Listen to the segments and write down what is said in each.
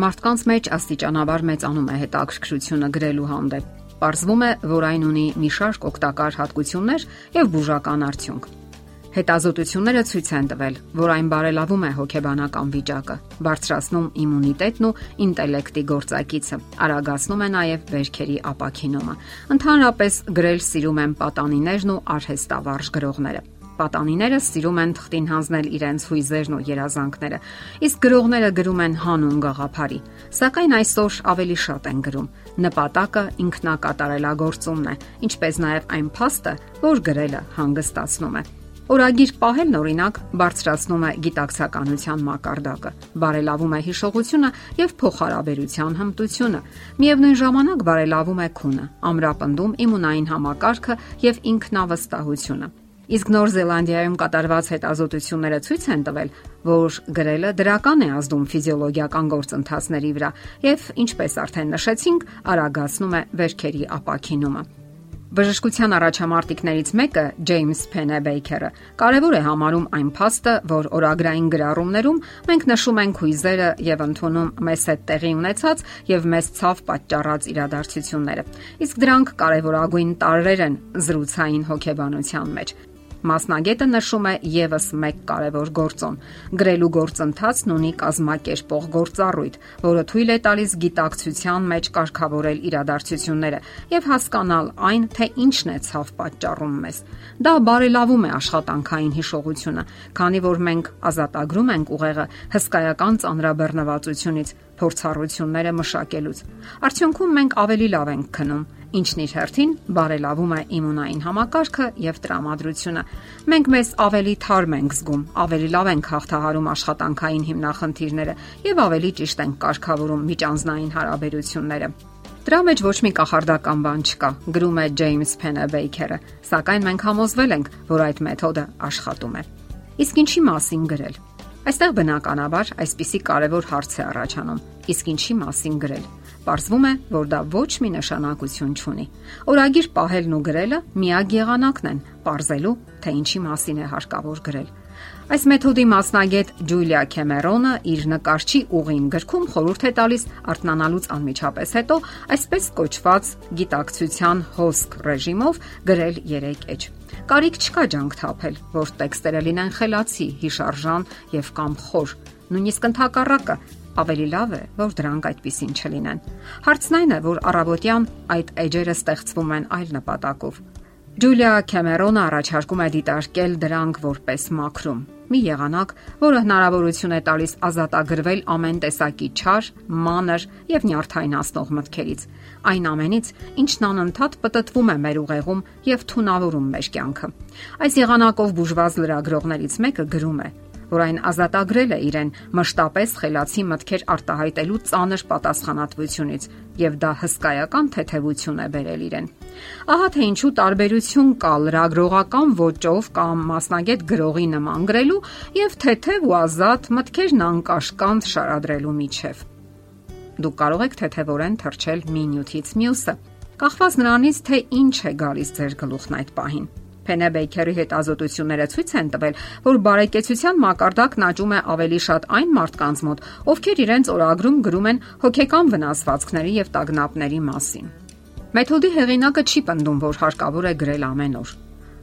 Մարդկանց մեջ աստիճանաբար մեծանում է հետաքրքրությունը գրելու հանդեպ։ Պարզվում է, որ այն ունի մի շարք օգտակար հատկություններ եւ բուժական արդյունք։ Հետազոտությունները ցույց են տվել, որ այն բարելավում է հոգեբանական վիճակը, բարձրացնում իմունիտետն ու ինտելեկտի գործակիցը, արագացնում է նաև վերքերի ապակինումը։ Ընդհանրապես գրել սիրում են պատանիներն ու արհեստավարժ գրողները պատանիները սիրում են թղթին հանձնել իրենց հույզերն ու երազանքները, իսկ գրողները գրում են հանուն գաղափարի։ Սակայն այսօր ավելի շատ են գրում։ Նպատակը ինքնակատարելագործումն է, ինչպես նաև այն փաստը, որ գրելը հանգստացնում է։ Օրագիր պահելն օրինակ բարձրացնում է գիտակցականության մակարդակը, բարելավում է հիշողությունը եւ փոխհարաբերության հմտությունը։ Միևնույն ժամանակ բարելավում է քունը, ամրապնդում իմունային համակարգը եւ ինքնավստահությունը։ Իսկ Նոր Զելանդիայում կատարված հետազոտությունները ցույց են տվել, որ գրելը դրական է ազդում ֆիզիոլոգիական գործընթացների վրա եւ, ինչպես արդեն նշեցինք, արագացնում է վերքերի ապակինումը։ Բժշկության առաջամարտիկներից մեկը Ջեյմս Փենեբեյքերը կարևոր է համարում այն փաստը, որ օրագրային գրառումներում մենք նշում ենք հույզերը եւ ընդունում մեզ հետ տեղի ունեցած եւ մեզ ցավ պատճառած իրադարձությունները։ Իսկ դրանք կարևորագույն տարրեր են զրուցային հոգեբանության մեջ։ Մասնագետը նշում է եւս մեկ կարևոր գործոն։ Գրելու գործընթացն ունի կազմակերպող գործառույթ, որը թույլ է տալիս գիտակցության մեջ կարգավորել իրադարձությունները եւ հասկանալ այն, թե ինչն է ցավ պատճառում մեզ։ Դա բարելավում է աշխատանքային հիշողությունը, քանի որ մենք ազատագրում ենք ուղեղը հսկայական ծանրաբեռնվածությունից փորձառությունները մշակելուց։ Արդյունքում մենք ավելի լավ ենք քնում ինչն իր հերթին բարելավում է իմունային համակարգը եւ տրամադրությունը։ Մենք մեզ ավելի թարմ ենք զգում, ավելի լավ ենք հաղթահարում աշխատանքային հիմնախնդիրները եւ ավելի ճիշտ ենք կարգավորում միջանձնային հարաբերությունները։ Դրա մեջ ոչ մի կախարդական բան չկա, գրում է Ջեյմս Փենեբեյքերը, սակայն մենք համոզվել ենք, որ այդ մեթոդը աշխատում է։ Իսկ ինչի մասին գրել։ Այստեղ բնականաբար այսպիսի կարևոր հարց է առաջանում. իսկ ինչի մասին գրել։ Պարզվում է, որ դա ոչ մի նշանակություն չունի։ Օրագիր պահելն ու գրելը միակ եղանակն են, ողրզելու, թե ինչի մասին է հարկավոր գրել։ Այս մեթոդի մասնագետ Ջուլիա Քեմերոնը իր նկարչի ուղին գրքում խորհուրդ է տալիս արթնանալուց անմիջապես հետո այսպես կոչված գիտակցության հոսք ռեժիմով գրել 3 էջ։ Կարիք չկա ջանք թափել, որ տեքստերը լինեն խելացի, հիշարժան եւ կամ խոր։ Նույնիսկ ընդհակառակը ավելի լավ է, որ դրանք այդպեսին չլինեն։ Հարցն այն է, որ առավոտյան այդ էջերը ստեղծվում են այլ նպատակով։ Ջուլիա Քեմերոնը առաջարկում է դիտարկել դրանք որպես մակրում։ Մի եղանակ, որը հնարավորություն է տալիս ազատագրվել ամեն տեսակի չար, մանր եւ նյարդայնացնող մտքերից։ Այն ամենից, ինչն անընդհատ պատտվում է մեր ուղեղում եւ թունավորում մեր կյանքը։ Այս եղանակով բուժված լրագրողներից մեկը գրում է որ այն ազատագրել է իրեն մշտապես խելացի մտքեր արտահայտելու ծանր պատասխանատվությունից եւ դա հսկայական թեթևություն է բերել իրեն։ Ահա թե ինչու տարբերություն կա լրագրողական ոճով կամ մասնագետ գրողի նման գրելու եւ թեթև ու ազատ մտքերն անկաշկանդ շարադրելու միջև։ Դուք կարող եք թեթևորեն թրջել մի նյութից մյուսը, կախված նրանից, թե ինչ է գալիս ձեր գլուխն այդ պահին։ Փենեբեյքերի հետազոտությունները ցույց են տվել, որ բարեկեցության մակարդակն աճում է ավելի շատ այն մարդկանց մոտ, ովքեր իրենց օրագրում գրում են հոգեկան վնասվածքների եւ տագնապների մասին։ Մեթոդի հեղինակը չի պնդում, որ հարկավոր է գրել ամեն օր։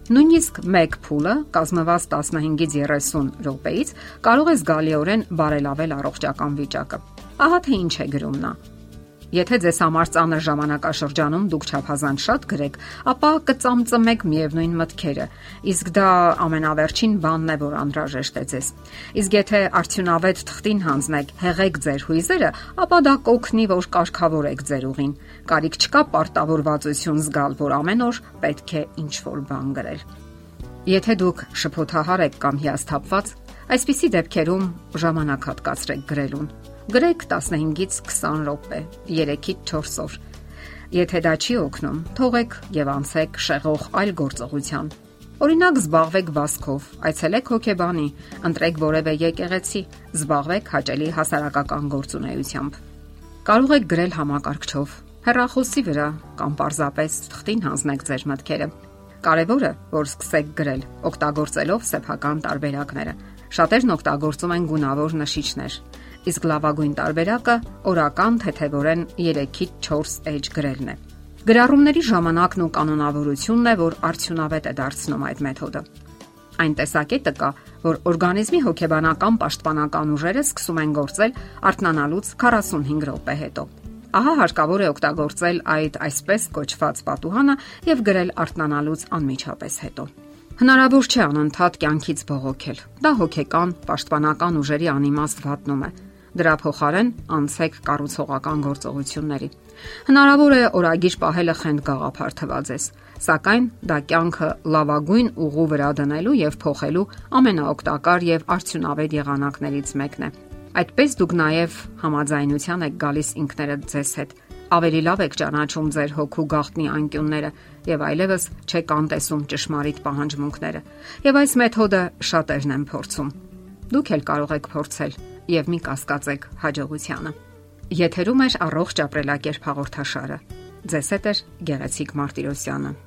Նույնիսկ մեկ փուլը կազմված 15-ից 30 րոպեից կարող է զգալիորեն բարելավել առողջական վիճակը։ Ահա թե ինչ է գրում նա։ Եթե ձեզ համար ծանր ժամանակաշրջանում դուք չափազանց շատ գրեք, ապա կծամծմեք միևնույն մտքերը, իսկ դա ամենավերջին բանն է, որ անհրաժեշտ է ձեզ։ Իսկ եթե արդյունավետ թղթին հանձնեք, հեղեք ձեր հույզերը, ապա դա կօգնի, որ կարգավորեք ձեր ուղին։ Կարիք չկա պարտավորվածություն զգալ, որ ամեն օր պետք է ինչ-որ բան գրել։ Եթե դուք շփոթահար եք կամ հիասթափված, այսպիսի դեպքերում ժամանակ հատկացրեք գրելուն Գրեք 15-ից 20 րոպե, 3-ից 4 օր։ Եթե դա չի օգնում, թողեք եւ անցեք շեղող այլ գործողության։ Օրինակ զբաղվեք վասկով, այցելեք հոգեբանի, ընտրեք որևէ եկեղեցի, զբաղվեք հաճելի հասարակական գործունեությամբ։ Կարող եք գրել համակարգչով, հեռախոսի վրա կամ պարզապես թղթին հանձնեք ձեր մտքերը։ Կարևորը, որ սկսեք գրել, օգտագործելով սեփական տարբերակները։ Շատերն օգտագործում են գունավոր նշիչներ, իսկ լավագույն տարբերակը օրական թեթևորեն 3-ից 4 էջ գրելն է։ Գրառումների ժամանակն ու կանոնավորությունն է, որ արդյունավետ է դարձնում այդ մեթոդը։ Այն տեսակետը կա, որ օրգանիզմի հոգեբանական պաշտպանական ուժերը սկսում են գործել արթնանալուց 45 րոպե հետո։ Ահա հարկավոր է օգտագործել այդ այսպես կոչված պատուհանը եւ գրել արթնանալուց անմիջապես հետո։ Հնարավոր չէ անընդհատ կյանքից բողոքել։ Դա հոգեկան, պաշտպանական ուժերի անիմաստ վատնում է։ Դրա փոխարեն անցեք կառուցողական գործողությունների։ Հնարավոր է օրագիր պահելը խենդ գաղափար թվա ձեզ, սակայն դա կյանքը լավագույն ուղու վրա դնելու եւ փոխելու ամենաօգտակար եւ արդյունավետ եղանակներից մեկն է։ Այդպես դուք նաեւ համաձայնության եք գալիս ինքներդ ձեզ հետ ավելի լավ եք ճանաչում ձեր հոգու գաղտնի անկյունները եւ այլևս չեք անտեսում ճշմարիտ պահանջմունքները։ Եվ այս մեթոդը շատերն են փորձում։ Դուք էլ կարող եք փորձել եւ մի կասկածեք հաջողությանը։ Եթերում է առողջ ապրելակերպ հաղորդաշարը։ Ձեզ հետ է Գեղեցիկ Մարտիրոսյանը։